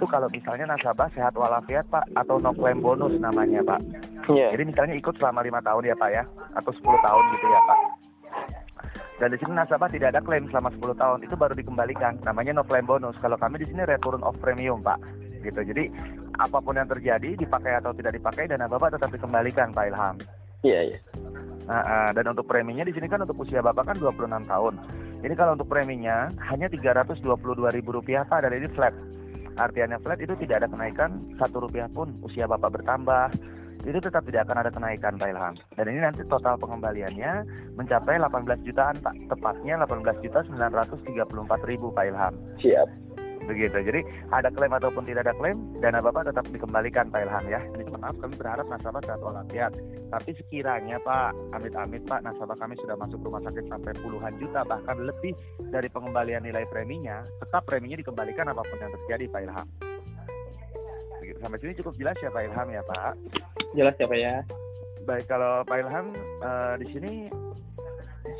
itu kalau misalnya nasabah sehat walafiat Pak atau no claim bonus namanya Pak. Iya. Jadi misalnya ikut selama lima tahun ya Pak ya, atau 10 tahun gitu ya Pak. Dan di sini nasabah tidak ada klaim selama 10 tahun, itu baru dikembalikan. Namanya no claim bonus. Kalau kami di sini return of premium Pak. Gitu. Jadi apa pun yang terjadi, dipakai atau tidak dipakai, dana Bapak tetap dikembalikan Pak Ilham. Iya, iya. Nah, ah, dan untuk preminya di sini kan untuk usia Bapak kan 26 tahun. Ini kalau untuk preminya hanya Rp322.000 Pak dan ini flat. Artinya flat itu tidak ada kenaikan satu rupiah pun usia Bapak bertambah, itu tetap tidak akan ada kenaikan Pak Ilham. Dan ini nanti total pengembaliannya mencapai 18 jutaan Pak. Tepatnya 18 juta 934 ribu Pak Ilham. Siap. Begitu. Jadi ada klaim ataupun tidak ada klaim, dana Bapak tetap dikembalikan Pak Ilham ya. Ini maaf kami berharap nasabah sehat walafiat. Tapi sekiranya Pak, amit-amit Pak, nasabah kami sudah masuk rumah sakit sampai puluhan juta bahkan lebih dari pengembalian nilai preminya, tetap preminya dikembalikan apa pun yang terjadi Pak Ilham. Begitu. Sampai sini cukup jelas ya Pak Ilham ya Pak. Jelas ya Pak ya. Baik kalau Pak Ilham eh, di sini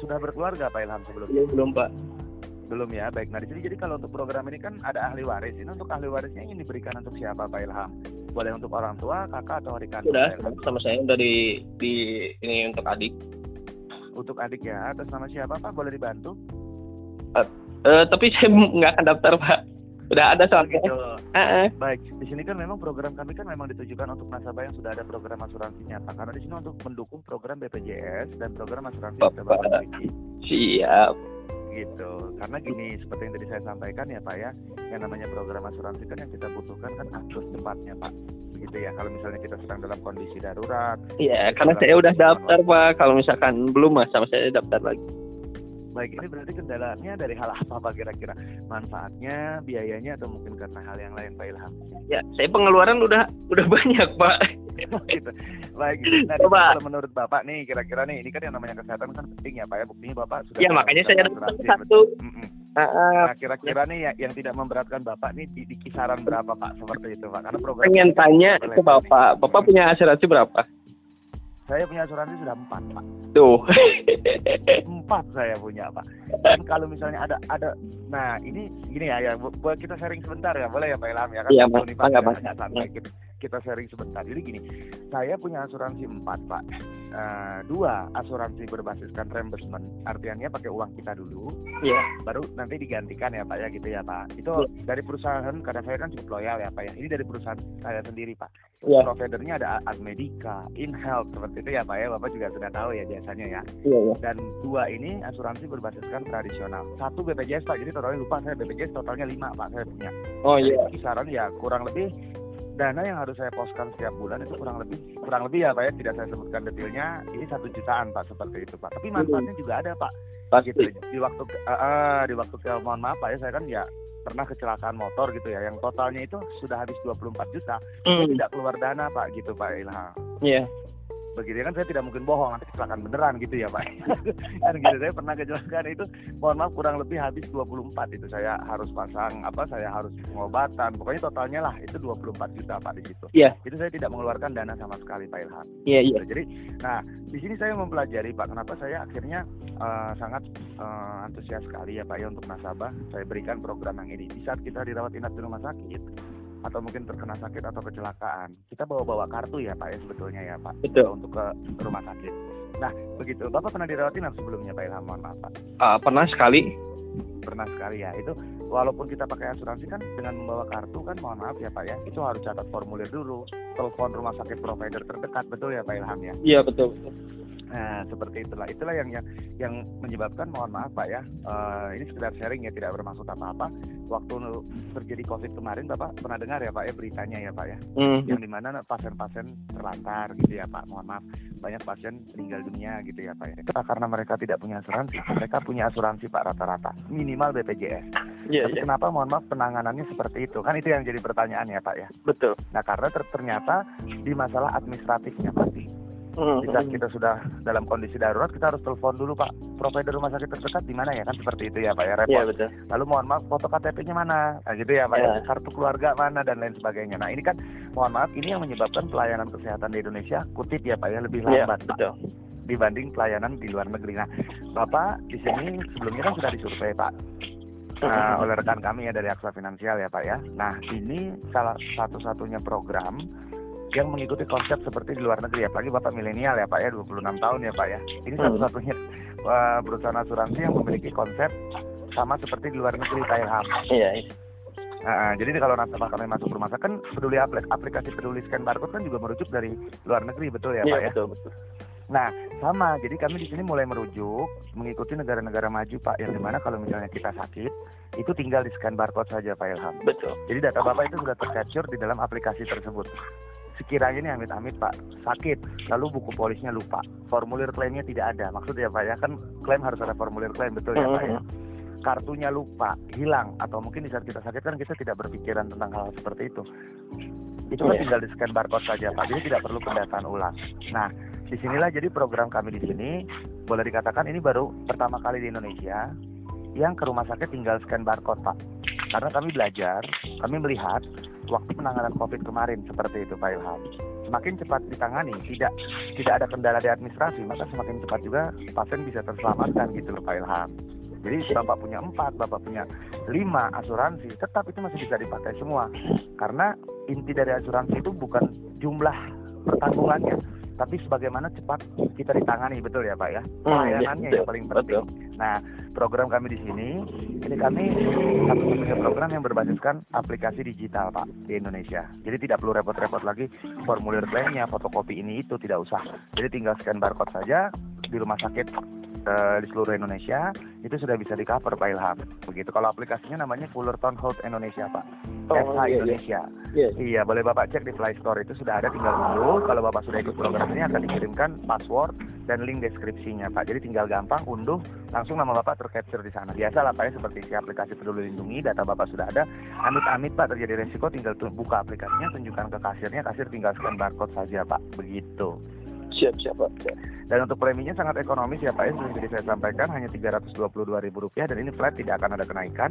sudah berkeluarga Pak Ilham sebelumnya? Belum, belum Pak. Belum ya. Baik. Nah di sini jadi kalau untuk program ini kan ada ahli waris. Ini untuk ahli warisnya ingin diberikan untuk siapa Pak Ilham? Boleh untuk orang tua, kakak atau adik kandung? Sudah sama saya udah di di ini untuk adik. Untuk adik ya. Atas nama siapa Pak? Boleh dibantu? Eh tapi saya nggak akan daftar Pak. Udah ada soalnya. Gitu. Ah. Baik, di sini kan memang program kami kan memang ditujukan untuk nasabah yang sudah ada program asuransinya, Pak. Karena di sini untuk mendukung program BPJS dan program asuransi Bapak. Siap. Gitu karena gini seperti yang tadi saya sampaikan ya pak ya yang namanya program asuransi kan yang kita butuhkan kan akses cepatnya pak begitu ya kalau misalnya kita sedang dalam kondisi darurat Iya, karena saya udah daftar Pak. Kalau misalkan belum mas sama saya daftar lagi. Baik ini berarti kendalanya dari hal apa pak kira-kira manfaatnya biayanya atau mungkin karena hal yang lain pak Ilham Ya, saya pengeluaran udah udah banyak Pak. gitu baik nah Coba. kalau menurut bapak nih kira-kira nih ini kan yang namanya kesehatan kan penting ya pak ya buktinya bapak sudah Ya makanya saya asuransi, satu. Ah, ah. Nah, kira-kira nih yang, yang tidak memberatkan Bapak nih di, di kisaran berapa Pak seperti itu Pak? Karena program pengen tanya ke Bapak. Bapak punya asuransi berapa? Saya punya asuransi sudah empat Pak. Tuh. Empat saya punya Pak. Dan kalau misalnya ada ada, nah ini gini ya, ya bu- buat kita sharing sebentar ya, boleh ya Pak Ilham ya kan? Iya, Pak, ya, nggak santai. Kita, kita sharing sebentar. Jadi gini, saya punya asuransi empat Pak. Eh, dua asuransi berbasiskan reimbursement, artinya pakai uang kita dulu, Iya. baru nanti digantikan ya Pak ya gitu ya Pak. Itu Iya. dari perusahaan karena saya kan cukup loyal ya Pak ya. Ini dari perusahaan saya sendiri Pak. Iya. Providernya ada Admedica, InHealth seperti itu ya Pak ya. Bapak juga sudah tahu ya biasanya ya. Iya, iya. Dan dua ini asuransi berbasiskan tradisional. Satu BPJS Pak. Jadi totalnya lupa saya BPJS totalnya lima Pak saya punya. Oh iya. kisaran ya kurang lebih dana yang harus saya poskan setiap bulan itu kurang lebih kurang lebih ya Pak ya tidak saya sebutkan detailnya ini satu jutaan Pak seperti itu Pak tapi manfaatnya juga ada Pak Pasti. gitu di waktu eh, eh, di waktu ke mohon maaf Pak ya saya kan ya pernah kecelakaan motor gitu ya yang totalnya itu sudah habis 24 juta Hmm. tidak keluar dana Pak gitu Pak Ilham Iya. Begitu kan saya tidak mungkin bohong nanti kecelakaan beneran gitu ya Pak kan gitu saya pernah kecelakaan itu mohon maaf kurang lebih habis 24 itu saya harus pasang apa saya harus pengobatan pokoknya totalnya lah itu 24 juta Pak di situ Iya. itu saya tidak mengeluarkan dana sama sekali Pak Ilham Iya, iya. Gitu. Jadi, nah di sini saya mempelajari Pak, kenapa saya akhirnya eh, sangat eh, antusias sekali ya Pak ya untuk nasabah. Saya berikan program yang ini. Di saat kita dirawat inap di rumah sakit atau mungkin terkena sakit atau kecelakaan, kita bawa-bawa kartu ya Pak ya sebetulnya ya Pak Betul. untuk ke rumah sakit. Nah begitu, Bapak pernah dirawat inap sebelumnya Pak Ilham? Mohon maaf Pak. Ah, pernah sekali. Pernah sekali ya. Itu walaupun kita pakai asuransi kan dengan membawa kartu kan mohon maaf ya Pak ya, itu harus catat formulir dulu, telepon rumah sakit provider terdekat betul ya Pak Ilham ya. Iya, betul. Nah, seperti itulah. Itulah yang yang, yang menyebabkan mohon maaf Pak ya. eh, ini sekedar sharing ya, tidak bermaksud apa-apa. Waktu terjadi Covid kemarin Bapak pernah dengar ya Pak ya beritanya ya Pak ya. Hmm. Yang di mana pasien-pasien terlantar gitu ya Pak. Mohon maaf, banyak pasien meninggal dunia gitu ya Pak ya. Karena mereka tidak punya asuransi. Mereka punya asuransi Pak rata-rata, minimal BPJS. Iya, Tapi iya. kenapa mohon maaf penanganannya seperti itu? Kan itu yang jadi pertanyaan ya Pak ya. Betul. Nah, karena ter- ternyata di masalah administratifnya pasti. Hmm. Saat kita sudah dalam kondisi darurat, kita harus telepon dulu Pak. Provider rumah sakit terdekat di mana ya kan seperti itu ya Pak ya Iya, repot. betul. Lalu mohon maaf foto KTP-nya mana? Nah, gitu ya Pak ya. Ya. Kartu keluarga mana dan lain sebagainya. Nah ini kan mohon maaf ini yang menyebabkan pelayanan kesehatan di Indonesia kutip ya Pak ya lebih Iya, lambat Pak betul. dibanding pelayanan di luar negeri. Nah Bapak di sini sebelumnya kan sudah disurvei Pak. uh, oleh rekan kami ya dari Aksa Finansial ya Pak ya. Nah ini salah satu-satunya program yang mengikuti konsep seperti di luar negeri apalagi Bapak milenial ya Pak ya 26 tahun ya Pak ya. Ini Hmm. satu-satunya uh, perusahaan asuransi yang memiliki konsep sama seperti di luar negeri Pak Ilham. Iya. iya. Nah, jadi kalau nasabah kami masuk rumah sakit kan peduli aplik aplikasi peduli scan barcode kan juga merujuk dari luar negeri betul ya Iya, Pak ya. betul betul. Nah sama jadi kami di sini mulai merujuk mengikuti negara-negara maju Pak yang di mana kalau misalnya kita sakit itu tinggal di scan barcode saja Pak Ilham. Betul. Jadi data Bapak itu sudah tercapture di dalam aplikasi tersebut. Sekiranya nih amit-amit Pak sakit, lalu buku polisnya lupa, formulir klaimnya tidak ada. Maksudnya Pak ya kan klaim harus ada formulir klaim betul ya Pak ya. Kartunya lupa, hilang atau mungkin di saat kita sakit kan kita tidak berpikiran tentang hal seperti itu. Itu kan Iya. tinggal di scan barcode saja Pak. Jadi tidak perlu pendataan ulang. Nah, di sinilah jadi program kami di sini boleh dikatakan ini baru pertama kali di Indonesia yang ke rumah sakit tinggal scan barcode Pak. Karena kami belajar, kami melihat waktu penanganan COVID kemarin seperti itu Pak Ilham. Semakin cepat ditangani, tidak tidak ada kendala di administrasi, maka semakin cepat juga pasien bisa terselamatkan gitu loh Pak Ilham. Jadi bapak punya empat, bapak punya lima asuransi, tetap itu masih bisa dipakai semua. Karena inti dari asuransi itu bukan jumlah pertanggungannya, tapi sebagaimana cepat kita ditangani, betul ya Pak ya? Pelayanannya yang paling penting. Nah, program kami di sini, ini kami satu-satunya program yang berbasiskan aplikasi digital Pak di Indonesia. Jadi tidak perlu repot-repot lagi formulir klaimnya, fotokopi ini itu tidak usah. Jadi tinggal scan barcode saja di rumah sakit di seluruh Indonesia itu sudah bisa di cover Pak Ilham. Begitu. Kalau aplikasinya namanya Fullerton Health Indonesia Pak. Oh, FH iya, iya. Indonesia. Iya. Iya, boleh Bapak cek di Play Store itu sudah ada tinggal unduh. Kalau Bapak sudah ikut program ini akan dikirimkan password dan link deskripsinya Pak. Jadi tinggal gampang unduh, langsung nama Bapak tercapture di sana. Biasa lah Pak ya seperti si aplikasi Peduli Lindungi, data Bapak sudah ada. Amit-amit Pak terjadi resiko tinggal buka aplikasinya, tunjukkan ke kasirnya, kasir tinggal scan barcode saja Pak. Begitu. Siap siap Pak. Siap. Dan untuk preminya sangat ekonomis ya Pak ya, seperti saya sampaikan hanya Rp322.000 dan ini flat tidak akan ada kenaikan.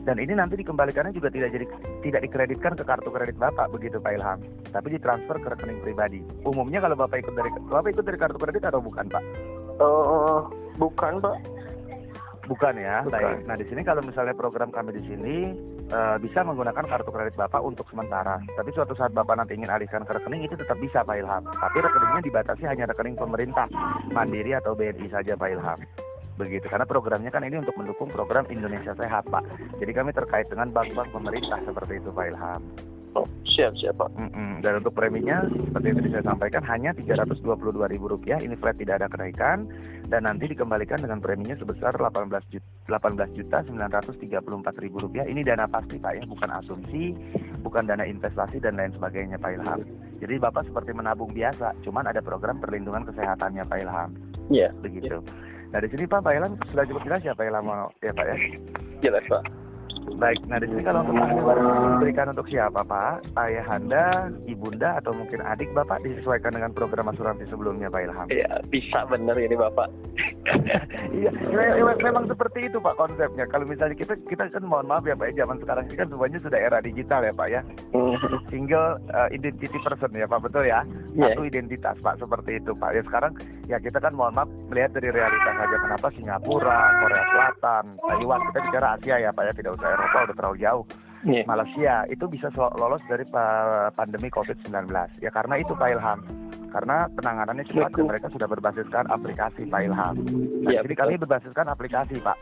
Dan ini nanti dikembalikannya juga tidak jadi tidak dikreditkan ke kartu kredit Bapak begitu Pak Ilham, tapi ditransfer ke rekening pribadi. Umumnya kalau Bapak ikut dari Bapak ikut dari kartu kredit atau bukan Pak? Oh, bukan Pak. Bukan ya. Bukan. Baik. Nah di sini kalau misalnya program kami di sini eh, bisa menggunakan kartu kredit Bapak untuk sementara. Tapi suatu saat Bapak nanti ingin alihkan ke rekening itu tetap bisa Pak Ilham. Tapi rekeningnya dibatasi hanya rekening pemerintah, Mandiri atau BNI saja Pak Ilham. Begitu. Karena programnya kan ini untuk mendukung program Indonesia Sehat Pak. Jadi kami terkait dengan bank-bank pemerintah seperti itu Pak Ilham. Oh, siap siap Pak. Mm-mm. Dan untuk preminya seperti yang tadi saya sampaikan hanya Rp322.000. Ini flat tidak ada kenaikan dan nanti dikembalikan dengan preminya sebesar 18 juta 18 juta 934 ribu rupiah. Ini dana pasti Pak ya, bukan asumsi, bukan dana investasi dan lain sebagainya Pak Ilham. Jadi Bapak seperti menabung biasa, cuman ada program perlindungan kesehatannya Pak Ilham. Iya. Begitu. Nah di sini Pak Pak Ilham sudah cukup jelas ya Pak Ilham ya Pak ya. Jelas Pak. Baik, nah di sini kalau untuk diberikan untuk siapa Pak? Ayah Anda, ibunda atau mungkin adik Bapak disesuaikan dengan program asuransi sebelumnya Pak Ilham? Iya, bisa bener ini Bapak. iya, me- me- memang seperti itu Pak konsepnya. Kalau misalnya kita kita kan mohon maaf ya Pak ya, zaman sekarang ini kan semuanya sudah era digital ya Pak ya. Single uh, identity person ya Pak, betul ya? Iya. Satu identitas Pak, seperti itu Pak. Ya sekarang ya kita kan mohon maaf melihat dari realitas saja kenapa Singapura, Korea Selatan, Taiwan, kita bicara Asia ya Pak ya, tidak usah Eropa udah terlalu jauh. Iya. Malaysia itu bisa lolos dari pa- pandemi COVID-19 ya karena itu Pak Ilham karena penanganannya cepat dan mereka sudah berbasiskan aplikasi Pak Ilham. Nah, Iya, jadi betul. kami berbasiskan aplikasi Pak.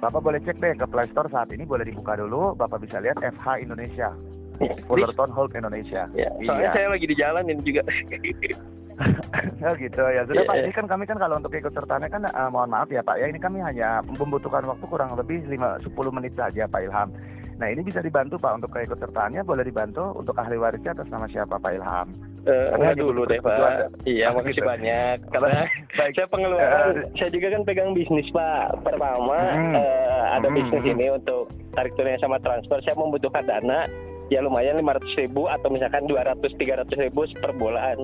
Bapak boleh cek deh ke Play Store saat ini boleh dibuka dulu. Bapak bisa lihat FH Indonesia, Iya. Fullerton Hold Indonesia. Iya. Soalnya Iya. saya lagi di jalan ini juga. Oh gitu ya sudah Iya, Pak. iya. Ini kan kami kan kalau untuk ikut sertanya kan eh, mohon maaf ya Pak ya ini kami hanya membutuhkan waktu kurang lebih 5 10 menit saja Pak Ilham. Nah ini bisa dibantu Pak untuk keikut sertaannya boleh dibantu untuk ahli warisnya atas nama siapa Pak Ilham? Eh, enggak gitu, dulu deh. Pak. Iya, Ah, makasih gitu. banyak. Karena Baik. saya pengeluaran, Eh, saya juga kan pegang bisnis Pak. Pertama Hmm. eh, ada Hmm, bisnis hmm. ini untuk tarik tunai sama transfer. Saya membutuhkan dana ya lumayan 500 ribu atau misalkan 200 300 ribu per bulan.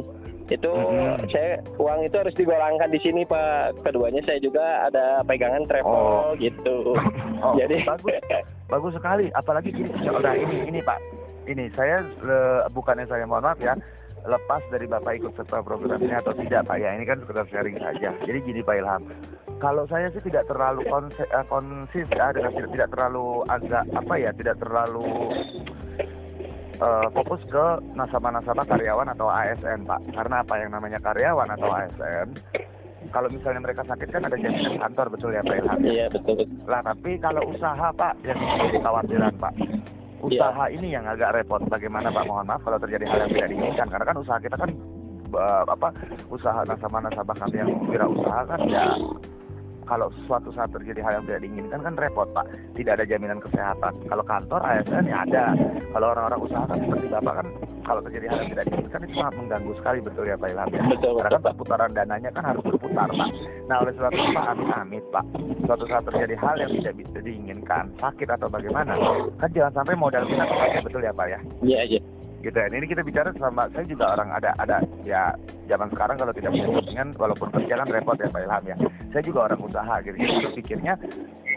Itu Hmm. saya uang itu harus digolangkan di sini Pak. Keduanya saya juga ada pegangan travel Oh. gitu. Oh, Jadi bagus. Bagus sekali, apalagi gini, nah ini ini Pak, ini saya eh, bukannya saya mohon maaf ya, lepas dari Bapak ikut serta program ini atau tidak Pak ya. Ini kan sekedar sharing saja. Jadi gini Pak Ilham, kalau saya sih tidak terlalu uh, konsis ya dengan tidak, tidak terlalu agak apa ya, tidak terlalu uh, fokus ke nasabah-nasabah karyawan atau ASN Pak. Karena apa yang namanya karyawan atau ASN kalau misalnya mereka sakit kan ada jaminan kantor betul ya Pak Ilham? Iya betul. Lah tapi kalau usaha Pak yang menjadi kekhawatiran Pak. Usaha ini yang agak repot. Bagaimana Pak? Mohon maaf kalau terjadi hal yang tidak diinginkan karena kan usaha kita kan eh, apa usaha nasabah-nasabah kami yang wirausaha kan ya kalau suatu saat terjadi hal yang tidak diinginkan kan repot pak. Tidak ada jaminan kesehatan. Kalau kantor ASN ya ada. Kalau orang-orang usaha kan seperti bapak kan kalau terjadi hal yang tidak diinginkan itu sangat mengganggu sekali betul ya pak Ilham? Ya Betul, karena kan perputaran dananya kan harus berputar pak. Nah oleh sebab itu pak amit-amit pak. Suatu saat terjadi hal yang tidak bisa diinginkan sakit atau bagaimana kan jangan sampai modal kita kepake betul ya pak ya? Iya iya. Gitu ya. Ini kita bicara sama saya juga orang ada ada ya zaman sekarang kalau tidak punya sampingan walaupun kerja kan repot ya Pak Ilham ya. Saya juga orang usaha gitu. Jadi berpikirnya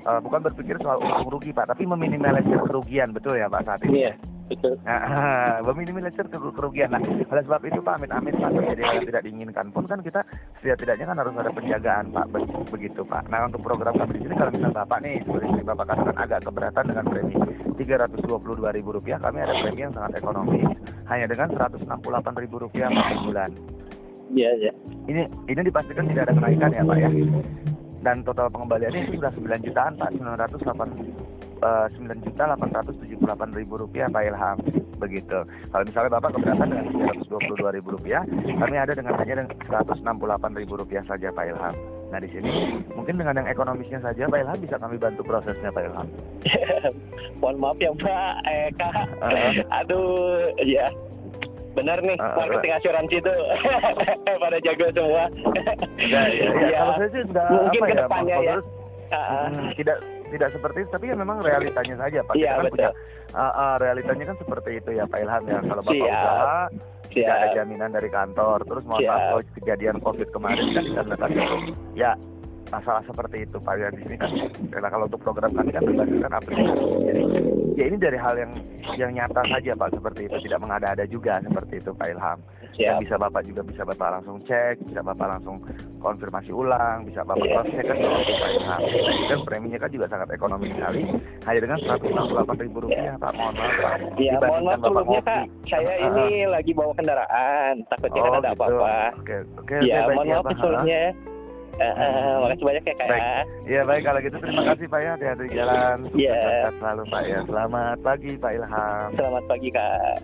eh, bukan berpikir soal untung rugi Pak, tapi meminimalisir kerugian betul ya Pak saat ini. Betul. Nah, meminimalisir keru- kerugian. Nah, oleh sebab itu Pak Amin-Amin Pak terjadi hal yang tidak diinginkan pun kan kita setidak-tidaknya kan harus ada penjagaan Pak Be- begitu Pak. Nah untuk program kami di sini kalau misalnya Bapak nih seperti Bapak katakan agak keberatan dengan premi Rp322.000 rupiah, kami ada premi yang sangat ekonomis hanya dengan Rp168.000 rupiah per bulan. Iya iya. Ini ini dipastikan tidak ada kenaikan ya Pak ya. Dan total pengembaliannya sudah 9 jutaan Pak, 908 eh, 9 juta 878 ribu rupiah Pak Ilham begitu. Kalau misalnya Bapak keberatan dengan 322 ribu rupiah, kami ada dengan hanya dengan 168 ribu rupiah saja Pak Ilham. Nah di sini mungkin dengan yang ekonomisnya saja Pak Ilham bisa kami bantu prosesnya Pak Ilham. Mohon maaf ya Pak, eh Kak. Uh-uh. Aduh, ya. Benar nih, Uh, marketing asuransi itu pada jago semua. Ya, ya, ya. Kalau saya sih sudah Mungkin apa ke ya, ya. Hmm, tidak tidak seperti itu tapi ya memang realitanya saja Pak. Iya, Kita kan betul. punya uh, uh, realitanya kan seperti itu ya Pak Ilham ya. Kalau Bapak Siap. usaha tidak ada Siap. jaminan dari kantor. Terus mohon Siap. maaf kalau kejadian Covid kemarin kan dikarenakan ya masalah seperti itu Pak ya di sini kan karena kalau untuk program kami kan berbasiskan aplikasi. Jadi ya ini dari hal yang yang nyata saja Pak seperti itu tidak mengada-ada juga seperti itu Pak Ilham. Yang bisa Bapak juga bisa Bapak langsung cek, bisa Bapak langsung konfirmasi ulang, bisa Bapak Iya. cross check kan seperti Pak Ilham. Kan preminya kan juga sangat ekonomis sekali, hanya dengan Rp168.000 rupiah Pak. Mohon maaf Pak. Ya, mohon maaf Bapak sebelumnya. Kak. Saya ini lagi bawa kendaraan. Takutnya kan Oh, ada gitu. apa-apa. Oke, oke, Ya, oke, baik mohon ya, maaf sebelumnya. Eh, eh, makasih banyak ya Kak Baik. ya. Iya baik kalau gitu terima kasih Pak ya hati-hati di jalan. Iya. Sehat selalu Pak ya. Selamat pagi Pak Ilham. Selamat pagi Kak.